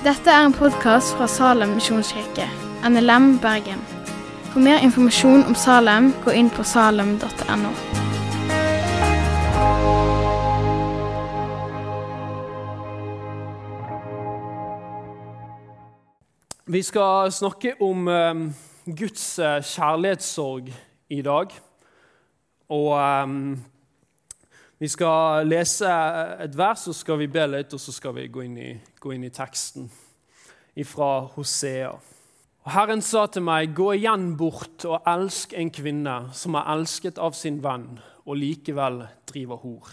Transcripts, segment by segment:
Dette er en podkast fra Salem misjonskirke, NLM Bergen. For mer informasjon om Salem, gå inn på salem.no. Vi skal snakke om eh, Guds eh, kjærlighetssorg i dag. Og eh, vi skal lese et vers, så skal vi be litt, og så skal vi gå inn i, gå inn i teksten fra Hosea. Og Herren sa til meg, gå igjen bort og elsk en kvinne som er elsket av sin venn, og likevel driver hor.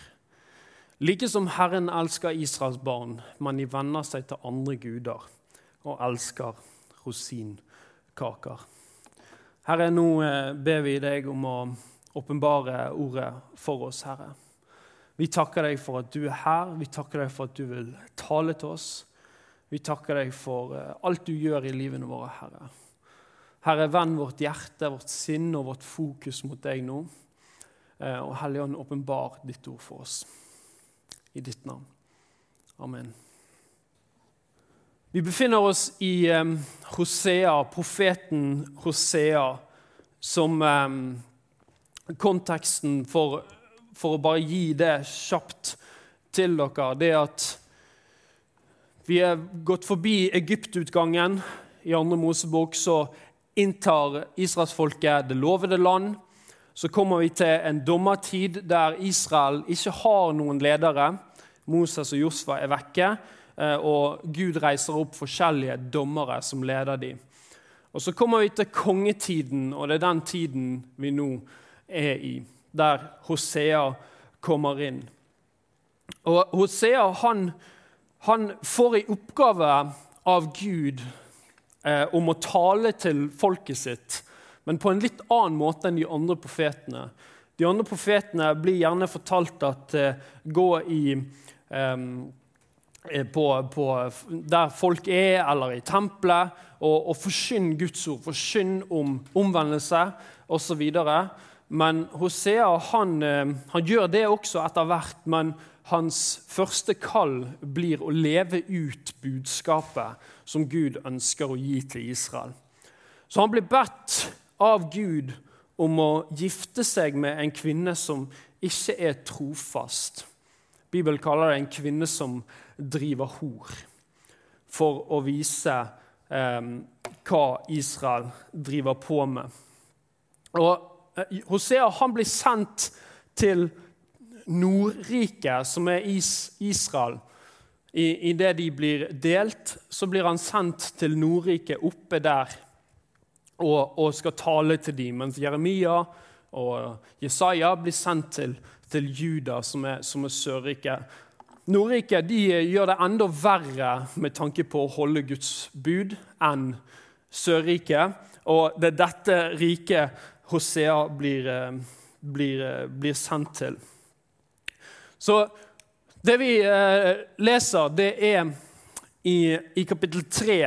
Like som Herren elsker Israels barn, men de venner seg til andre guder og elsker rosinkaker. Herre, nå eh, ber vi deg om å åpenbare ordet for oss, Herre. Vi takker deg for at du er her. Vi takker deg for at du vil tale til oss. Vi takker deg for eh, alt du gjør i livene våre, Herre. Herre, vend vårt hjerte, vårt sinn og vårt fokus mot deg nå. Eh, og Helligånd, åpenbar ditt ord for oss. I ditt navn. Amen. Vi befinner oss i um, Hosea, profeten Hosea, som konteksten for, for, å bare gi det kjapt til dere, det at vi er gått forbi Egyptutgangen. I andre Mosebok så inntar israelsfolket det lovede land. Så kommer vi til en dommertid der Israel ikke har noen ledere. Moses og Josfa er vekke. Eh, og Gud reiser opp forskjellige dommere som leder dem. Og Så kommer vi til kongetiden, og det er den tiden vi nå er i, der Hosea kommer inn. Og Hosea han, han får i oppgave av Gud eh, om å tale til folket sitt, men på en litt annen måte enn de andre profetene. De andre profetene blir gjerne fortalt at eh, gå i eh, Eh, på, på, der folk er, eller i tempelet, og, og forkynn Guds ord, forkynn om omvendelse osv. Men Hosea han, eh, han, gjør det også etter hvert, men hans første kall blir å leve ut budskapet som Gud ønsker å gi til Israel. Så han blir bedt av Gud om å gifte seg med en kvinne som ikke er trofast. Bibelen kaller det en kvinne som driver hor, for å vise eh, hva Israel driver på med. Og Hosea han blir sendt til Nordriket, som er is Israel. I, I det de blir delt, så blir han sendt til Nordriket oppe der og, og skal tale til dem, mens Jeremia og Jesaja blir sendt til til Juda, som er, som er Sørriket. Nordriket de gjør det enda verre med tanke på å holde Guds bud enn Sørriket. Og det er dette riket Hosea blir, eh, blir, eh, blir sendt til. Så det vi eh, leser, det er i, i kapittel 3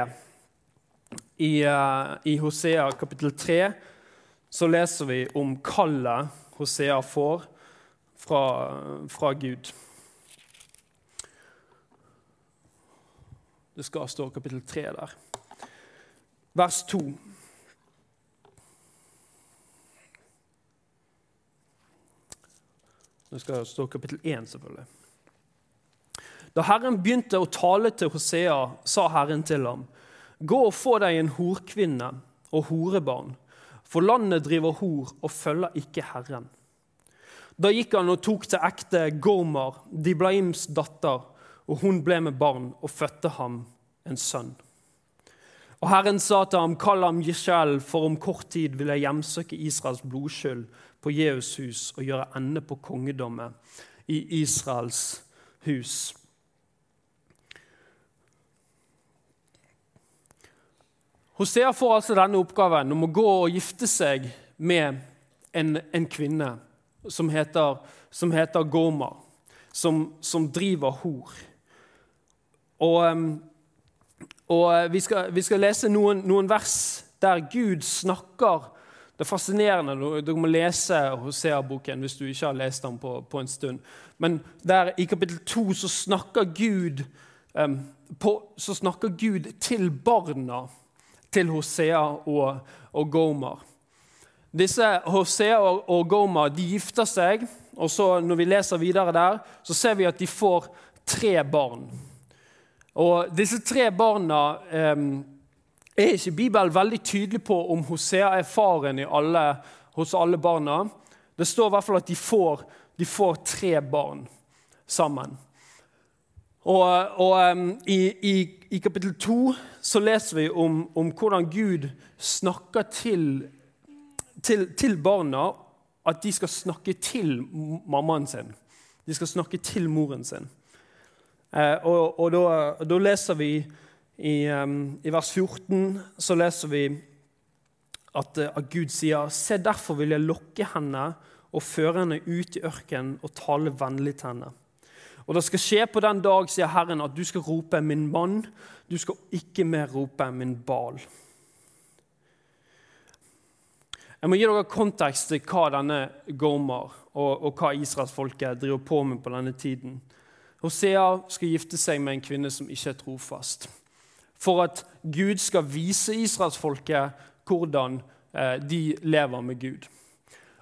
i, i Hosea kapittel 3 så leser vi om kallet Hosea får fra, fra Gud. Det skal stå kapittel 3 der. Vers 2. Det skal stå kapittel 1, selvfølgelig. Da Herren begynte å tale til Hosea, sa Herren til ham.: Gå og få deg en horkvinne og horebarn, for landet driver hor og følger ikke Herren. Da gikk han og tok til ekte Gormar, Diblaims datter, og hun ble med barn og fødte ham en sønn. Og Herren sa til ham, kall ham Jishel, for om kort tid vil jeg hjemsøke Israels blodskyld på Jeus hus og gjøre ende på kongedommet i Israels hus. Hosea får altså denne oppgaven om å gå og gifte seg med en, en kvinne som heter, som heter Goma, som, som, driver hor. Og, og vi, skal, vi, skal, lese noen, noen, vers der Gud snakker Det er fascinerende. Du må lese Hosea-boken hvis du ikke har lest den på, på, en stund. Men der i kapittel 2 så snakker Gud på, så snakker Gud til barna til Hosea og, og Gomer. Disse Hosea og, og Gomer de gifter seg, og så når vi leser videre der, så ser vi at de får tre barn. Og disse tre barna eh, er ikke Bibelen veldig tydelig på om Hosea er faren alle, hos alle barna. Det står i hvert fall at de får, de får tre barn sammen. Og, og i, i, i, kapittel 2 så leser vi om, om hvordan Gud snakker til til, til barna at de skal snakke til mammaen sin. De skal snakke til moren sin. Eh, og, og da, da, leser vi i, i, vers 14 så leser vi at, eh, at, Gud sier Se, derfor vil jeg lokke henne og føre henne ut i ørkenen og tale vennlig til henne. Og det skal skje på den dag, sier Herren, at du skal rope 'min mann', du skal ikke mer rope 'min bal'. Jeg må gi dere kontekst til hva denne Gomer og, og hva israelsfolket driver på med på denne tiden. Hosea skal gifte seg med en kvinne som ikke er trofast. For at Gud skal vise israelsfolket hvordan eh, de lever med Gud.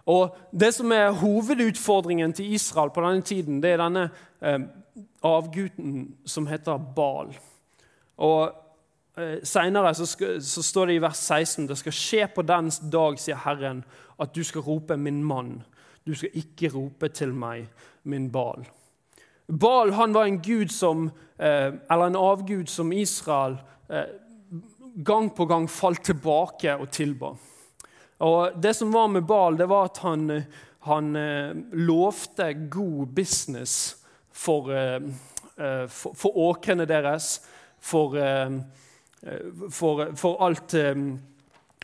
Og Det som er hovedutfordringen til Israel på denne tiden, det er denne eh, avguden som heter Bal. Og Eh, Seinere så, så, står det i vers 16 det skal skje på den dag, sier Herren, at du skal rope 'min mann'. Du skal ikke rope til meg, min Bal. Bal han var en gud som, eh, eller en avgud som Israel eh, gang på gang falt tilbake og tilba. Og Det som var med Baal, det var at han, han lovte god business for, for, for åkrene deres, for Eh, for, for alt, eh,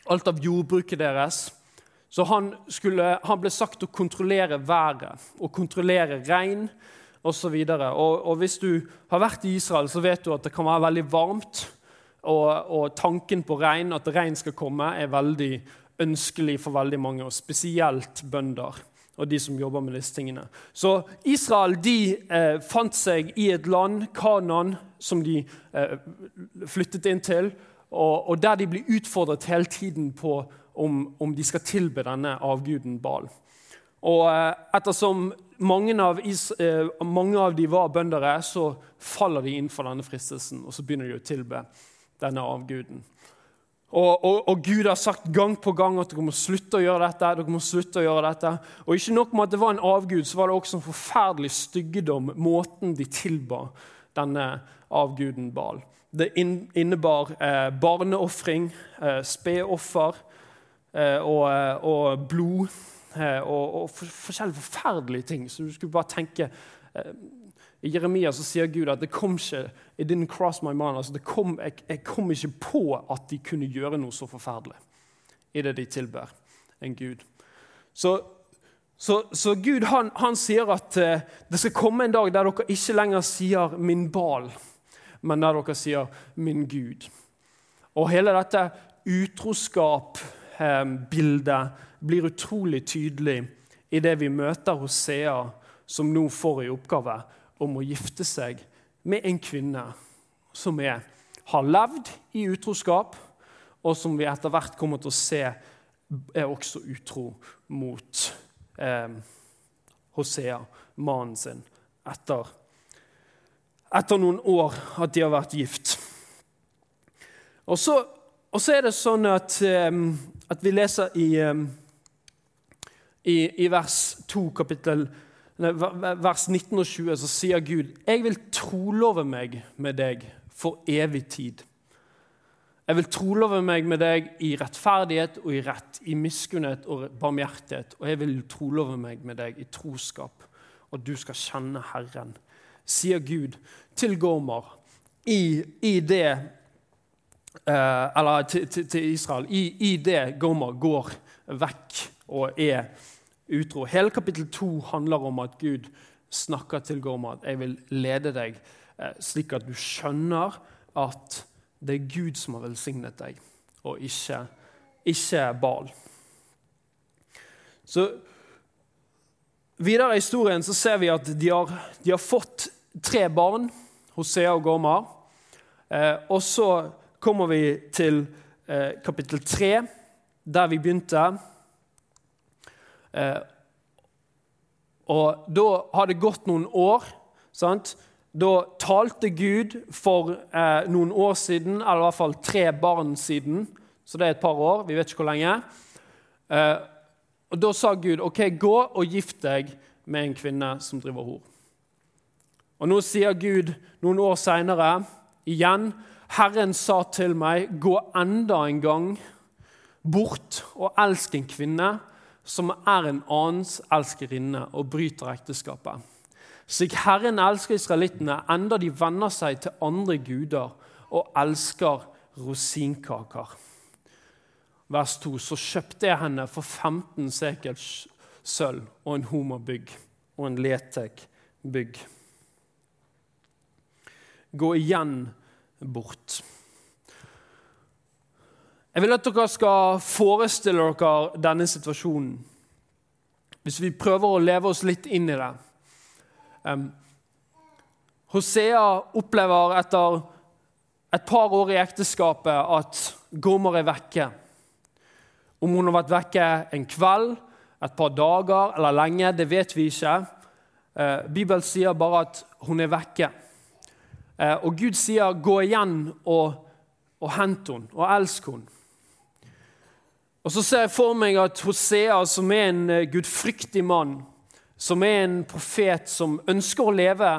alt, av jordbruket deres. Så han, skulle, han, ble sagt å kontrollere været og kontrollere regn osv. Og, og, hvis du har vært i Israel, så vet du at det kan være veldig varmt. Og, og tanken på regn, at regn skal komme, er veldig ønskelig for veldig mange, og spesielt bønder og de som jobber med disse tingene. Så Israel de eh, fant seg i et land, Kanan, som de eh, flyttet inn til, og, og, der de blir utfordret hele tiden på om, om de skal tilbe denne avguden Bal. Og eh, ettersom mange av, is, eh, mange av de var bøndere, så faller de inn for denne fristelsen, og så begynner de å tilbe denne avguden. Og, og, og, Gud har sagt gang på gang at dere må slutte å gjøre dette. dere må slutte å gjøre dette. Og ikke nok med at det var en avgud, så var det også en forferdelig styggedom, måten de tilba denne avguden Bal. Det innebar eh, barneofring, eh, spedoffer eh, og, eh, og, blod og, og for, forskjellige forferdelige ting. Så du skulle bare tenke eh, i Jeremia så sier Gud at det kom ikke it didn't cross my mind, altså kom, jeg, jeg, kom ikke på at de kunne gjøre noe så forferdelig i det de tilber en gud. Så, så, så Gud han, han, sier at uh, det skal komme en dag der dere ikke lenger sier 'min bal', men der dere sier 'min Gud'. Og hele dette utroskap-bildet eh, blir utrolig tydelig i det vi møter Hosea, som nå får i oppgave om å gifte seg med en kvinne som er, har levd i utroskap, og som vi etter hvert kommer til å se er også utro mot eh, Hosea, mannen sin, etter, etter noen år at de har vært gift. Og så, og så er det sånn at, eh, at vi leser i, eh, i, i vers 2, kapittel vers 19 og 20 så sier Gud, 'Jeg vil trolove meg med deg for evig tid.' 'Jeg vil trolove meg med deg i rettferdighet og i rett, i miskunnhet og barmhjertighet.' 'Og jeg vil trolove meg med deg i troskap, og du skal kjenne Herren.' Sier Gud til Gomer i, i det eh, Eller til, til, til Israel. I, I det Gomer går vekk og er utro. Hele kapittel 2 handler om at Gud snakker til Gorma at jeg vil lede deg eh, slik at du skjønner at det er Gud som har velsignet deg, og ikke, ikke Bal. Så Videre i historien så ser vi at de har, de har fått tre barn. Hosea og Gormar. Eh, og så kommer vi til eh, kapittel 3, der vi begynte. Eh, og da har det gått noen år. sant? Da talte Gud for eh, noen år siden, eller i hvert fall tre barn siden, så det er et par år, vi vet ikke hvor lenge. Eh, og Da sa Gud ok, gå og gift deg med en kvinne som driver hor. Og Nå sier Gud noen år seinere igjen Herren sa til meg, gå enda en gang bort og elsk en kvinne som er en annens elskerinne og bryter ekteskapet. Slik Herren elsker israelittene, enda de venner seg til andre guder og elsker rosinkaker. Vers 2. Så kjøpte jeg henne for 15 sekels sølv og en homerbygg og en letek bygg. Gå igjen bort. Jeg vil at dere skal forestille dere denne situasjonen. Hvis vi prøver å leve oss litt inn i det. Um, Hosea opplever etter et par år i ekteskapet at Gomer er vekke. Om hun har vært vekke en kveld, et par dager eller lenge, det vet vi ikke. Uh, Bibelen sier bare at hun er vekke. Uh, og Gud sier 'gå igjen og, og hent henne og elsk henne'. Og Så ser jeg for meg at Hosea, som er en uh, gudfryktig mann, som er en profet som ønsker å leve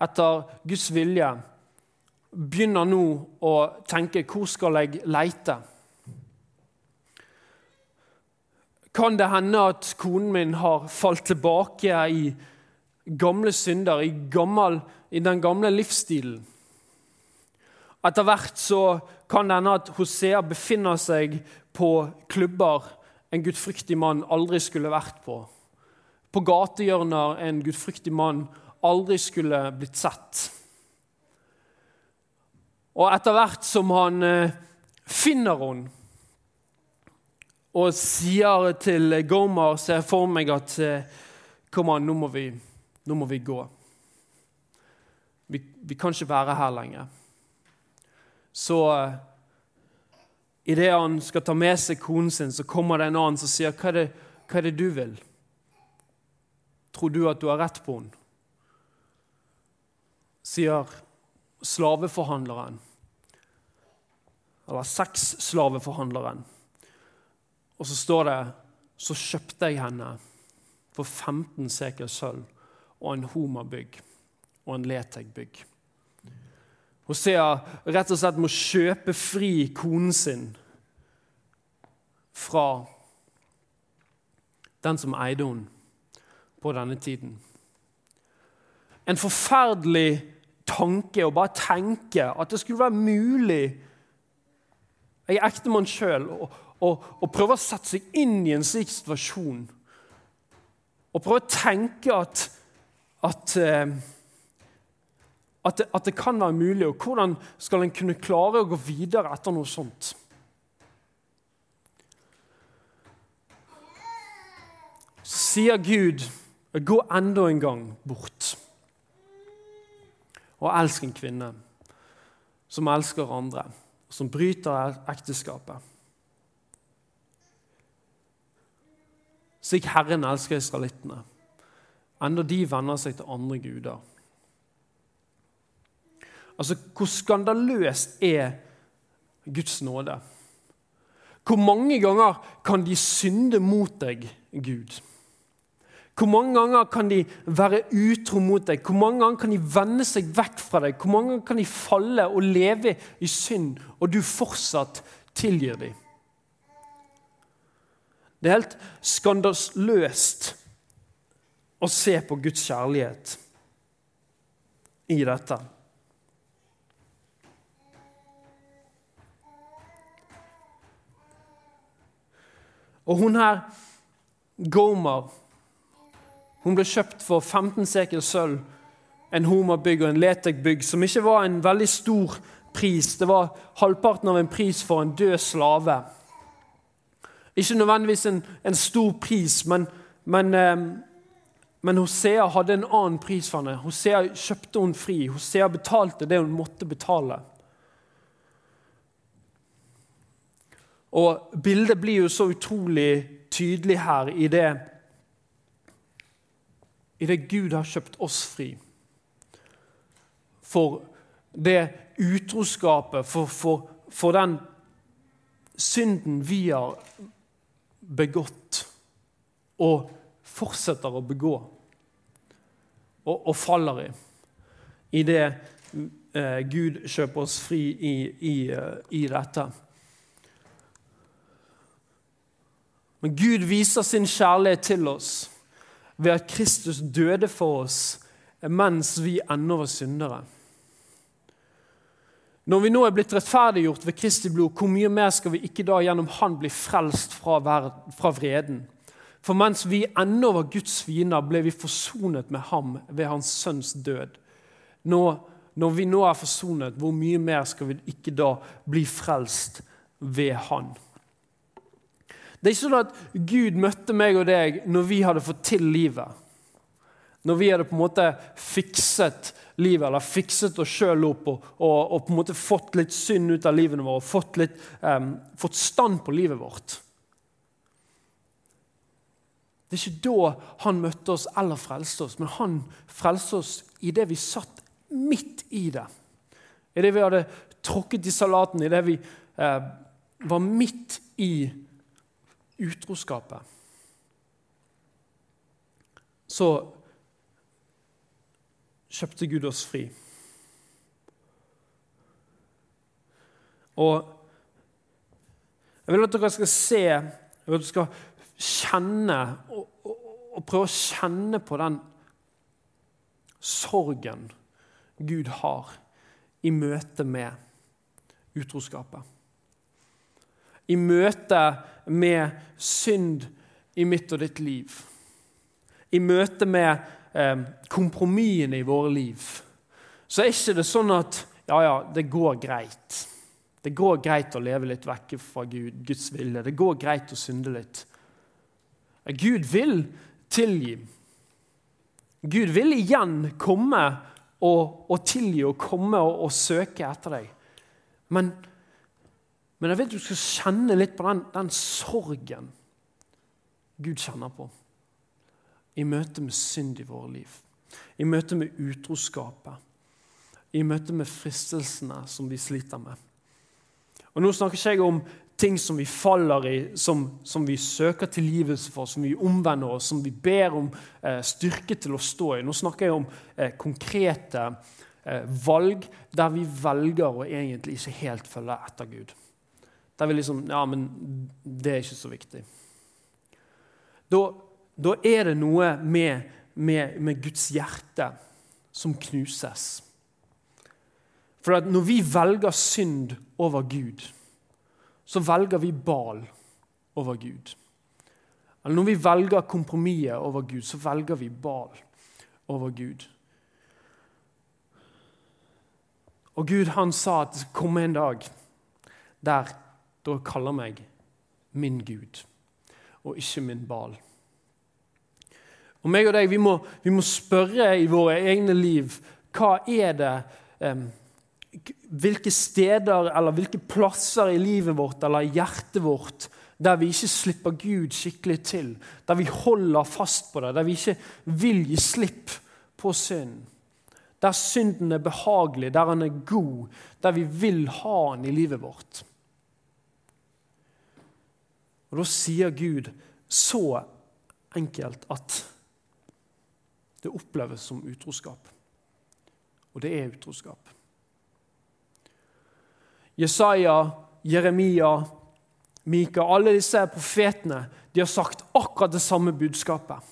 etter Guds vilje, begynner nå å tenke hvor skal jeg leite? Kan det hende at konen min har falt tilbake i gamle synder, i, gammel, i den gamle livsstilen? Etter hvert så kan det hende at Hosea befinner seg på klubber en gudfryktig mann aldri skulle vært på på gatehjørner en gudfryktig mann aldri skulle blitt sett. Og etter hvert som han eh, finner henne og sier til Gomer, ser jeg for meg at eh, Kom an, nå må vi, nå må vi gå. Vi, vi, kan ikke være her lenger. Så uh, idet han skal ta med seg konen sin, så kommer det en annen som sier hva er det, hva er det du vil? Tror du at du har rett på henne? Sier slaveforhandleren, eller sexslaveforhandleren. Og så står det så kjøpte jeg henne for 15 sekel sølv og en homabygg og en letegbygg. Hosea rett og slett må kjøpe fri konen sin fra den som eide henne på denne tiden. En forferdelig tanke å bare tenke at det skulle være mulig Jeg er ektemann sjøl og, prøve å sette seg inn i en slik situasjon. Og prøve å tenke at, at, eh, at, det, at det kan være mulig. Og hvordan skal en kunne klare å gå videre etter noe sånt? Så sier Gud Gå enda en gang bort. Og elsk en kvinne som elsker andre, som bryter ekteskapet. Slik Herren elsker israelittene, enda de venner seg til andre guder. Altså, Hvor skandaløst er Guds nåde? Hvor mange ganger kan de synde mot deg, Gud? Hvor mange ganger kan de være utro mot deg? Hvor mange ganger kan de vende seg vekk fra deg? Hvor mange ganger kan de falle og leve i synd, og du fortsatt tilgir dem? Det er helt skandaløst å se på Guds kjærlighet i dette. Og hun her, Gomer hun ble kjøpt for 15 sekel sølv, en homerbygg og en letekbygg, som ikke var en veldig stor pris. Det var halvparten av en pris for en død slave. Ikke nødvendigvis en, en stor pris, men, men, eh, men Hosea hadde en annen pris for henne. Hosea kjøpte hun fri. Hosea betalte det hun måtte betale. Og Bildet blir jo så utrolig tydelig her i det, i det Gud har kjøpt oss fri. For det utroskapet, for, for, for den synden vi har begått og fortsetter å begå og, og faller i. I det eh, Gud kjøper oss fri i, i, uh, i dette. Men Gud viser sin kjærlighet til oss ved at Kristus døde for oss mens vi ennå var syndere. Når vi nå er blitt rettferdiggjort ved Kristi blod, hvor mye mer skal vi ikke da gjennom Han bli frelst fra, fra vreden? For mens vi ennå var Guds fiender, ble vi forsonet med ham ved hans sønns død. Nå, når vi nå er forsonet, hvor mye mer skal vi ikke da bli frelst ved Han? Det er ikke sånn at Gud møtte meg og deg når vi hadde fått til livet. Når vi hadde på en måte fikset livet, eller fikset oss sjøl opp og, og, og, på en måte fått litt synd ut av livene våre, fått, litt, um, fått stand på livet vårt. Det er ikke da han møtte oss eller frelste oss, men han frelste oss i det vi satt midt i det. I det vi hadde tråkket i salaten, i det vi eh, var midt i utroskapet. Så kjøpte Gud oss fri. Og jeg vil at dere skal se, jeg vil at dere skal kjenne og, og, og prøve å kjenne på den sorgen Gud har i møte med utroskapet. I møte med synd i mitt og ditt liv. I møte med eh, kompromissene i våre liv, så er ikke det sånn at ja, ja, det går greit. Det går greit å leve litt vekk fra Gud, Guds vilje. Det går greit å synde litt. Gud vil tilgi. Gud vil igjen komme og, og tilgi og komme og, og, søke etter deg. Men, men jeg vet du skal kjenne litt på den, den sorgen Gud kjenner på i møte med synd i våre liv, i møte med utroskapet, i møte med fristelsene som vi sliter med. Og Nå snakker ikke jeg om ting som vi faller i, som, som vi søker tilgivelse for, som vi omvender oss, som vi ber om eh, styrke til å stå i. Nå snakker jeg om eh, konkrete eh, valg der vi velger å egentlig ikke helt følge etter Gud. Der vi liksom Ja, men det er ikke så viktig. Da da er det noe med, med, med Guds hjerte som knuses. For når vi velger synd over Gud, så velger vi bal over Gud. Eller når vi velger kompromisset over Gud, så velger vi bal over Gud. Og Gud han sa at det skal komme en dag der dere kaller meg min Gud, og ikke min bal. Og meg og deg, vi må, vi må spørre i våre egne liv hva er det um, Hvilke steder eller hvilke plasser i livet vårt eller i hjertet vårt der vi ikke slipper Gud skikkelig til, der vi holder fast på det, der vi ikke vil gi slipp på synd. Der synden er behagelig, der han er god, der vi vil ha han i livet vårt. Og Da sier Gud så enkelt at det oppleves som utroskap. Og det er utroskap. Jesaja, Jeremia, Mika, alle disse profetene de har sagt akkurat det samme budskapet.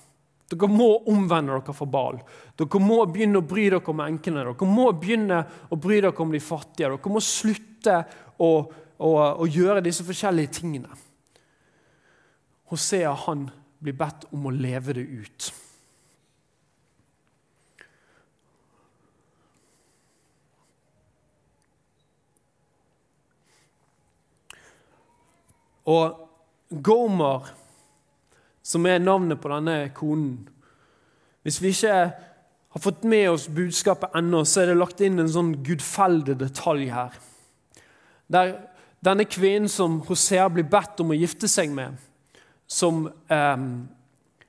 Dere må omvende dere fra Baal. Dere må begynne å bry dere om enkene. Dere må begynne å bry dere om de fattige. Dere må slutte å, å, å gjøre disse forskjellige tingene. Hosea han blir bedt om å leve det ut. Og Gomer, som er navnet på denne konen, Hvis vi ikke har fått med oss budskapet ennå, så er det lagt inn en sånn gudfeldig detalj her. Der denne kvinnen som Hosea blir bedt om å gifte seg med, som eh,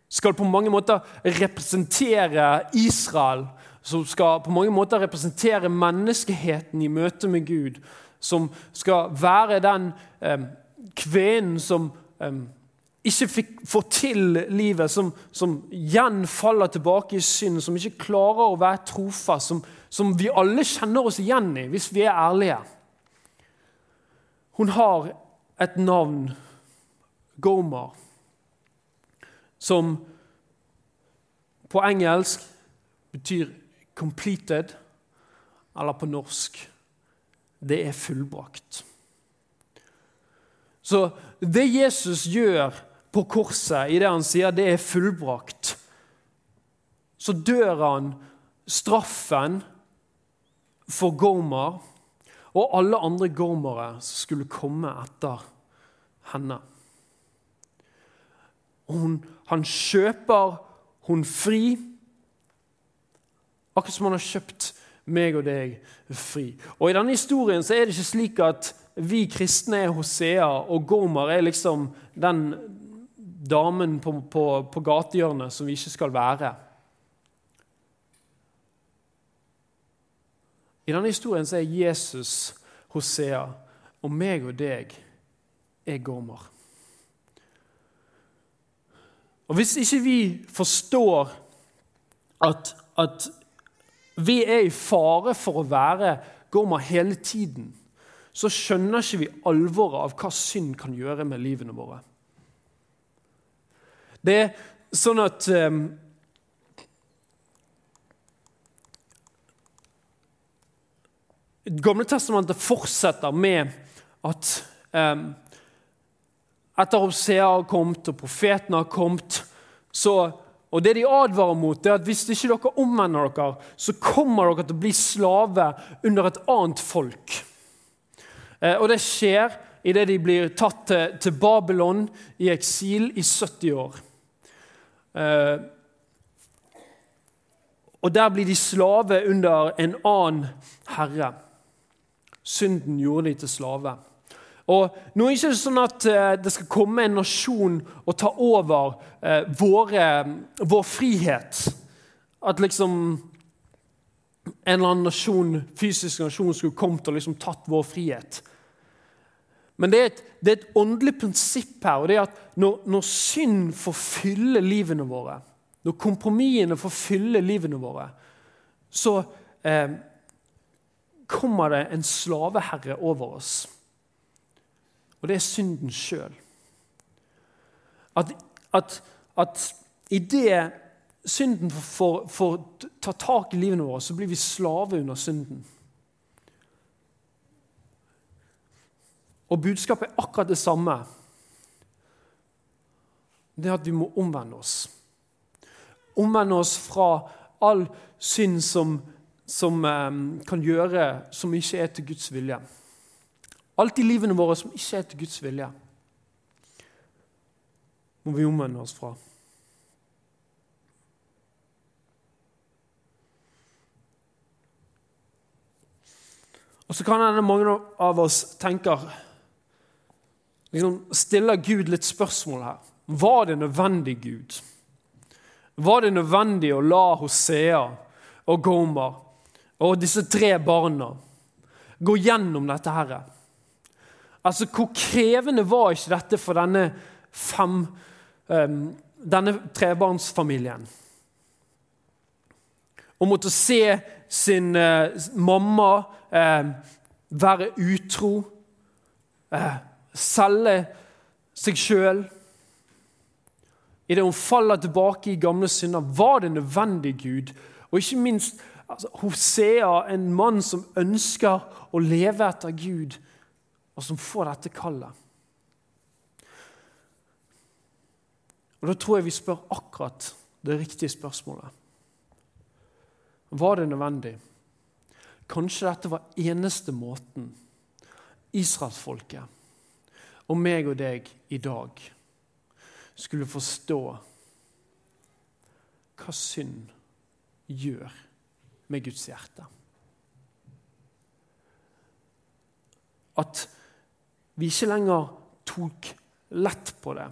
skal på mange måter representere Israel, som skal på mange måter representere menneskeheten i møte med Gud, som skal være den eh, kvinnen som eh, ikke fikk, får til livet, som, som igjen faller tilbake i synd, som ikke klarer å være trofast, som, som vi alle kjenner oss igjen i, hvis vi er ærlige. Hun har et navn, Gomer, som på engelsk betyr 'completed', eller på norsk det er fullbrakt. Så det Jesus gjør på korset i det han sier det er fullbrakt, så dør han straffen for Gomer og alle andre gormere som skulle komme etter henne. Og Hun, han kjøper hun fri, akkurat som han har kjøpt meg og deg fri. Og I denne historien så er det ikke slik at vi kristne er Hosea, og Gomer er liksom den damen på, på, på gatehjørnet som vi ikke skal være. I denne historien så er Jesus Hosea, og meg og deg er Gomer. Og Hvis ikke vi forstår at, at vi er i fare for å være Gomer hele tiden, så skjønner ikke vi alvoret av hva synd kan gjøre med livene våre. Det er sånn at um, Gamle testamentet fortsetter med at um, etter Hosea har kommet og profetene har kommet, så, og det de advarer mot, er at hvis ikke dere omvender dere, så kommer dere til å bli slave under et annet folk. Eh, og det skjer idet de blir tatt til, Babylon i eksil i 70 år. Eh, og der blir de slave under en annen herre. Synden gjorde de til slave. Og Nå er det ikke sånn at eh, det skal komme en nasjon og ta over eh, våre, vår frihet. At liksom en eller annen nasjon, fysisk nasjon skulle kommet og liksom tatt vår frihet. Men det er, et, det er, et, åndelig prinsipp her. og det er at Når, når synd får fylle livene våre, når kompromissene får fylle livene våre, så eh, kommer det en slaveherre over oss. Og det er synden sjøl. At, at, at idet synden får, ta tak i livene våre, så blir vi slave under synden. Og budskapet er akkurat det samme. Det er at vi må omvende oss. Omvende oss fra all synd som som ehm, kan gjøre som ikke er til Guds vilje. Alt i livene våre som ikke er til Guds vilje, må vi omvende oss fra. Og så kan hende mange av oss tenker liksom Stiller Gud litt spørsmål her. Var det nødvendig, Gud? Var det nødvendig å la Hosea og Gomer og disse tre barna gå gjennom dette her. Altså, Hvor krevende var ikke dette for denne, fem, um, denne trebarnsfamilien? Å måtte se sin uh, mamma uh, være utro, uh, selge seg sjøl Idet hun faller tilbake i gamle synder, var det nødvendig, Gud? Og ikke minst altså, Hosea, en mann som ønsker å leve etter Gud, og som får dette kallet. Og Da tror jeg vi spør akkurat det riktige spørsmålet. Var det nødvendig? Kanskje dette var eneste måten israelsfolket og meg og deg i dag skulle forstå hva synd gjør med Guds hjerte. At vi ikke lenger tok lett på det.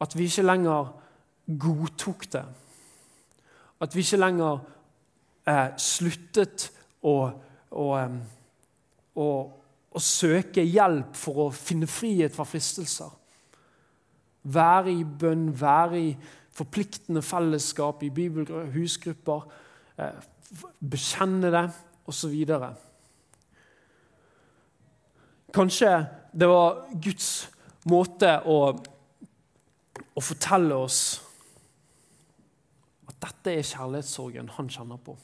At vi ikke lenger godtok det. At vi ikke lenger eh, sluttet å, å, å, å, søke hjelp for å finne frihet fra fristelser. Være i bønn, være i forpliktende fellesskap, i bibelhusgrupper. Eh, bekjenne det, osv. Kanskje det var Guds måte å, å fortelle oss at dette er kjærlighetssorgen han kjenner på.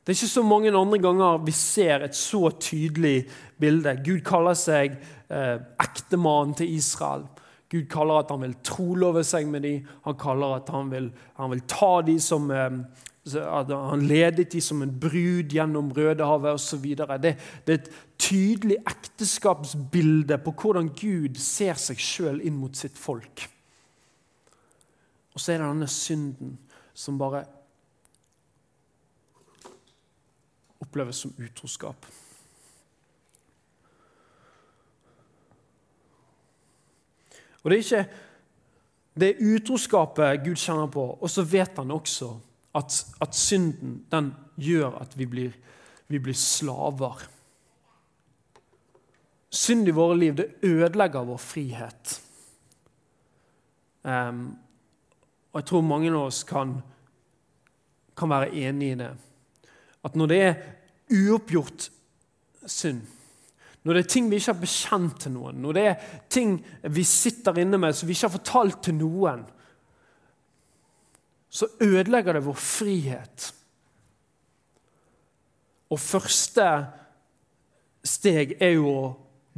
Det er ikke så mange andre ganger vi ser et så tydelig bilde. Gud kaller seg eh, ektemannen til Israel. Gud kaller at han vil trolove seg med dem. Han kaller at han vil, han vil ta dem som eh, Han ledet dem som en brud gjennom Rødehavet osv. Det, det er et tydelig ekteskapsbilde på hvordan Gud ser seg sjøl inn mot sitt folk. Og så er det denne synden som bare oppleves som utroskap. Og Det er ikke det er utroskapet Gud kjenner på, og så vet han også at, at synden den gjør at vi blir, vi blir slaver. Synd i våre liv det ødelegger vår frihet. Um, og jeg tror mange av oss kan, kan være enig i det. At når det er uoppgjort synd, når det er ting vi ikke har bekjent til noen, når det er ting vi sitter inne med som vi ikke har fortalt til noen, så ødelegger det vår frihet. Og første steg er jo å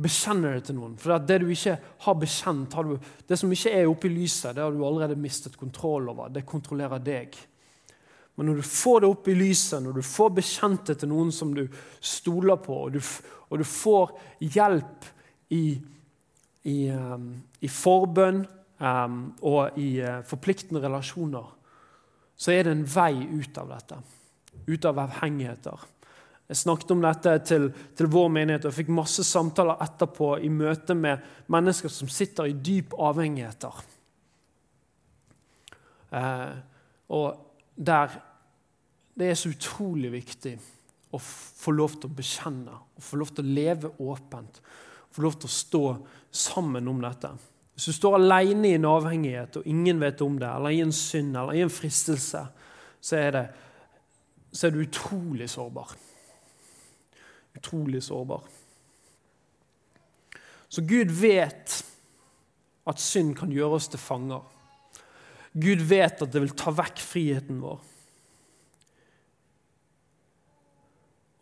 bekjenne det til noen. For det du ikke har bekjent, har du, det som ikke er oppe i lyset, det har du allerede mistet kontroll over. Det kontrollerer deg. Men når du får det opp i lyset, når du får bekjent det til noen som du stoler på, og du, og du får hjelp i, i, um, i forbønn um, og i uh, forpliktende relasjoner, så er det en vei ut av dette. Ut av avhengigheter. Jeg snakket om dette til, til, vår menighet og fikk masse samtaler etterpå i møte med mennesker som sitter i dyp avhengigheter. Eh, og der det er så utrolig viktig å få lov til å bekjenne, å få lov til å leve åpent, få lov til å stå sammen om dette. Hvis du står alene i en avhengighet og ingen vet om det, eller i en synd eller i en fristelse, så er, det, så er du utrolig sårbar utrolig sårbar. Så Gud vet at synd kan gjøre oss til fanger. Gud vet at det vil ta vekk friheten vår.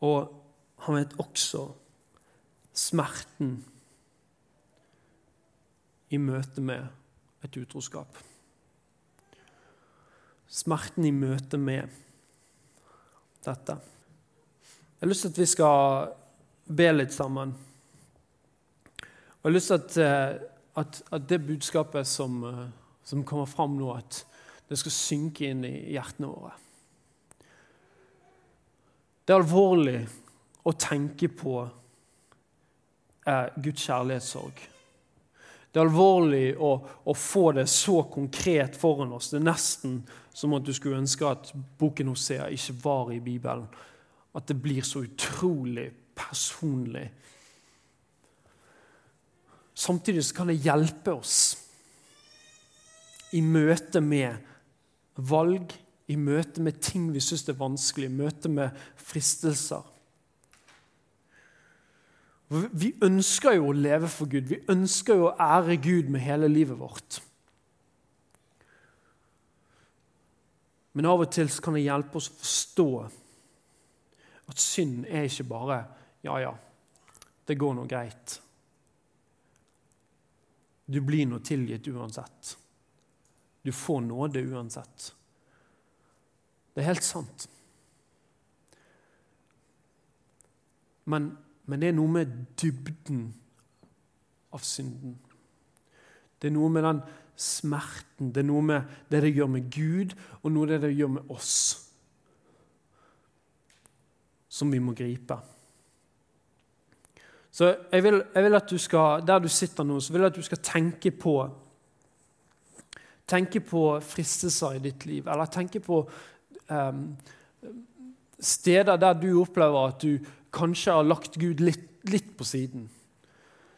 Og han vet også smerten i møte med et utroskap. Smerten i møte med dette. Jeg har lyst til at vi skal be litt sammen. Og jeg har lyst til at, eh, at, at det budskapet som, eh, som, kommer fram nå, at det skal synke inn i hjertene våre. Det er alvorlig å tenke på eh, Guds kjærlighetssorg. Det er alvorlig å, å, få det så konkret foran oss. Det er nesten som at du skulle ønske at boken Hosea ikke var i Bibelen at det blir så utrolig personlig. Samtidig så kan det hjelpe oss i møte med valg, i møte med ting vi syns er vanskelig, i møte med fristelser. Vi ønsker jo å leve for Gud. Vi ønsker jo å ære Gud med hele livet vårt. Men av og til kan det hjelpe oss å forstå at synd er ikke bare Ja, ja, det går nå greit. Du blir nå tilgitt uansett. Du får nåde uansett. Det er helt sant. Men, men, det er noe med dybden av synden. Det er noe med den smerten. Det er noe med det det gjør med Gud, og noe det det gjør med oss. Som vi må gripe. Så jeg vil, jeg vil, at du skal, Der du sitter nå, så vil jeg at du skal tenke på Tenke på fristelser i ditt liv, eller tenke på um, steder der du opplever at du kanskje har lagt Gud litt, litt på siden.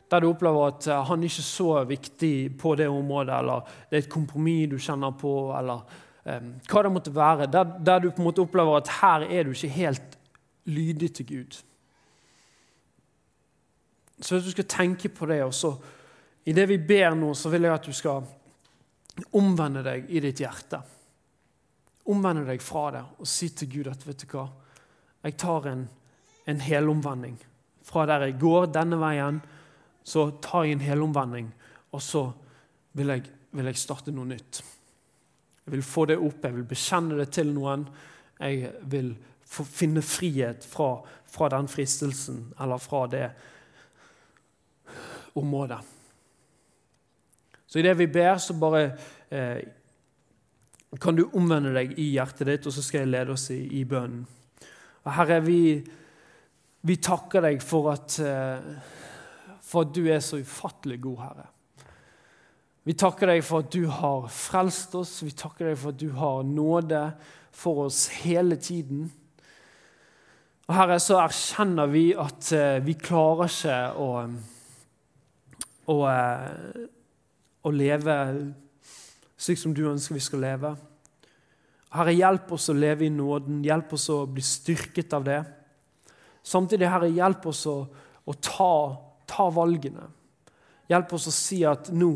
Der du opplever at eh, han ikke er så viktig på det området, eller det er et kompromiss du kjenner på, eller um, hva det måtte være. Der, der, du på en måte opplever at her er du ikke helt lydig til Gud. Så hvis du skal tenke på det, og så i det vi ber nå, så vil jeg at du skal omvende deg i ditt hjerte. Omvende deg fra det og si til Gud at vet du hva, jeg tar en, en helomvending. Fra der jeg går denne veien, så tar jeg en helomvending, og så vil jeg, vil jeg starte noe nytt. Jeg vil få det opp, jeg vil bekjenne det til noen. Jeg vil finne frihet fra, fra den fristelsen eller fra det området. Så idet vi ber, så bare eh, kan du omvende deg i hjertet ditt, og så skal jeg lede oss i, i bønnen. Og Herre, vi, vi takker deg for at, eh, for at du er så ufattelig god, Herre. Vi takker deg for at du har frelst oss, vi takker deg for at du har nåde for oss hele tiden. Og Herre, så erkjenner vi at eh, vi klarer ikke å, å, eh, å leve slik som du ønsker vi skal leve. Herre, hjelp oss å leve i nåden, hjelp oss å bli styrket av det. Samtidig, Herre, hjelp oss å, å ta, ta valgene. Hjelp oss å si at nå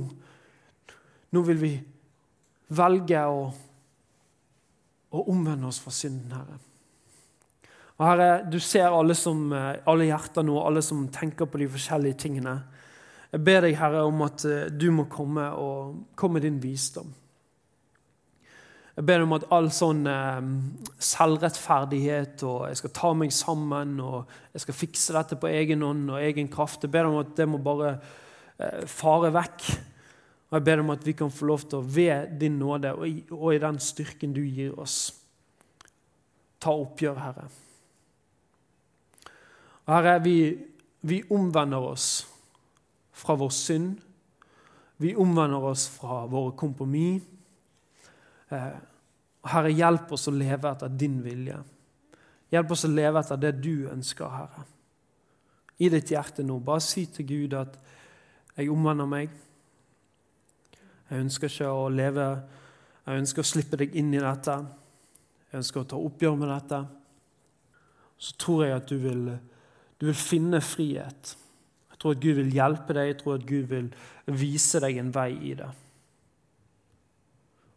nå vil vi velge å, å omvende oss fra synden, Herre. Og Herre, du ser alle, som, alle hjerter nå, alle som tenker på de forskjellige tingene. Jeg ber deg, Herre, om at eh, du må komme og komme din visdom. Jeg ber deg om at all sånn eh, selvrettferdighet og 'jeg skal ta meg sammen' og 'jeg skal fikse dette på egen ånd og egen kraft', jeg ber deg om at det må bare eh, fare vekk. Og Jeg ber deg om at vi kan få lov til å ved din nåde og i, og i den styrken du gir oss, ta oppgjør, Herre. Og Herre, vi, vi omvender oss fra vår synd. Vi omvender oss fra våre kompromiss. Eh, Herre, hjelp oss å leve etter din vilje. Hjelp oss å leve etter det du ønsker, Herre. I ditt hjerte nå. Bare si til Gud at jeg omvender meg. Jeg ønsker ikke å leve Jeg ønsker å slippe deg inn i dette. Jeg ønsker å ta oppgjør med dette. Så tror jeg at du vil, du vil finne frihet. Jeg tror at Gud vil hjelpe deg, jeg tror at Gud vil vise deg en vei i det.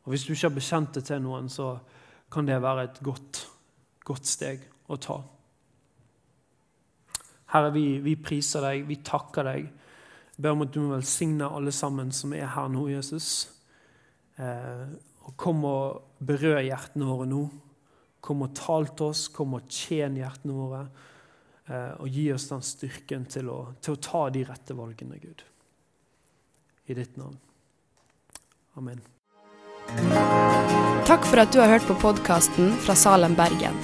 Og Hvis du ikke har bekjent det til noen, så kan det være et godt, godt steg å ta. Herre, vi, vi priser deg, vi takker deg jeg ber om at du må velsigne alle sammen som er her nå, Jesus. Eh, og Kom og berør hjertene våre nå. Kom og tal til oss, kom og tjen hjertene våre. Eh, og gi oss den styrken til å, til å ta de rette valgene, Gud. I ditt navn. Amen. Takk for at du har hørt på podkasten fra Salem, Bergen.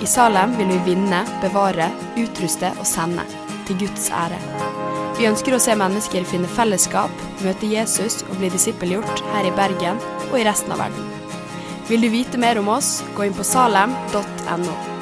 I Salem vil vi vinne, bevare, utruste og sende. Til Guds ære. Vi ønsker å se mennesker finne fellesskap, møte Jesus og bli disippelgjort her i Bergen og i resten av verden. Vil du vite mer om oss, gå inn på salem.no.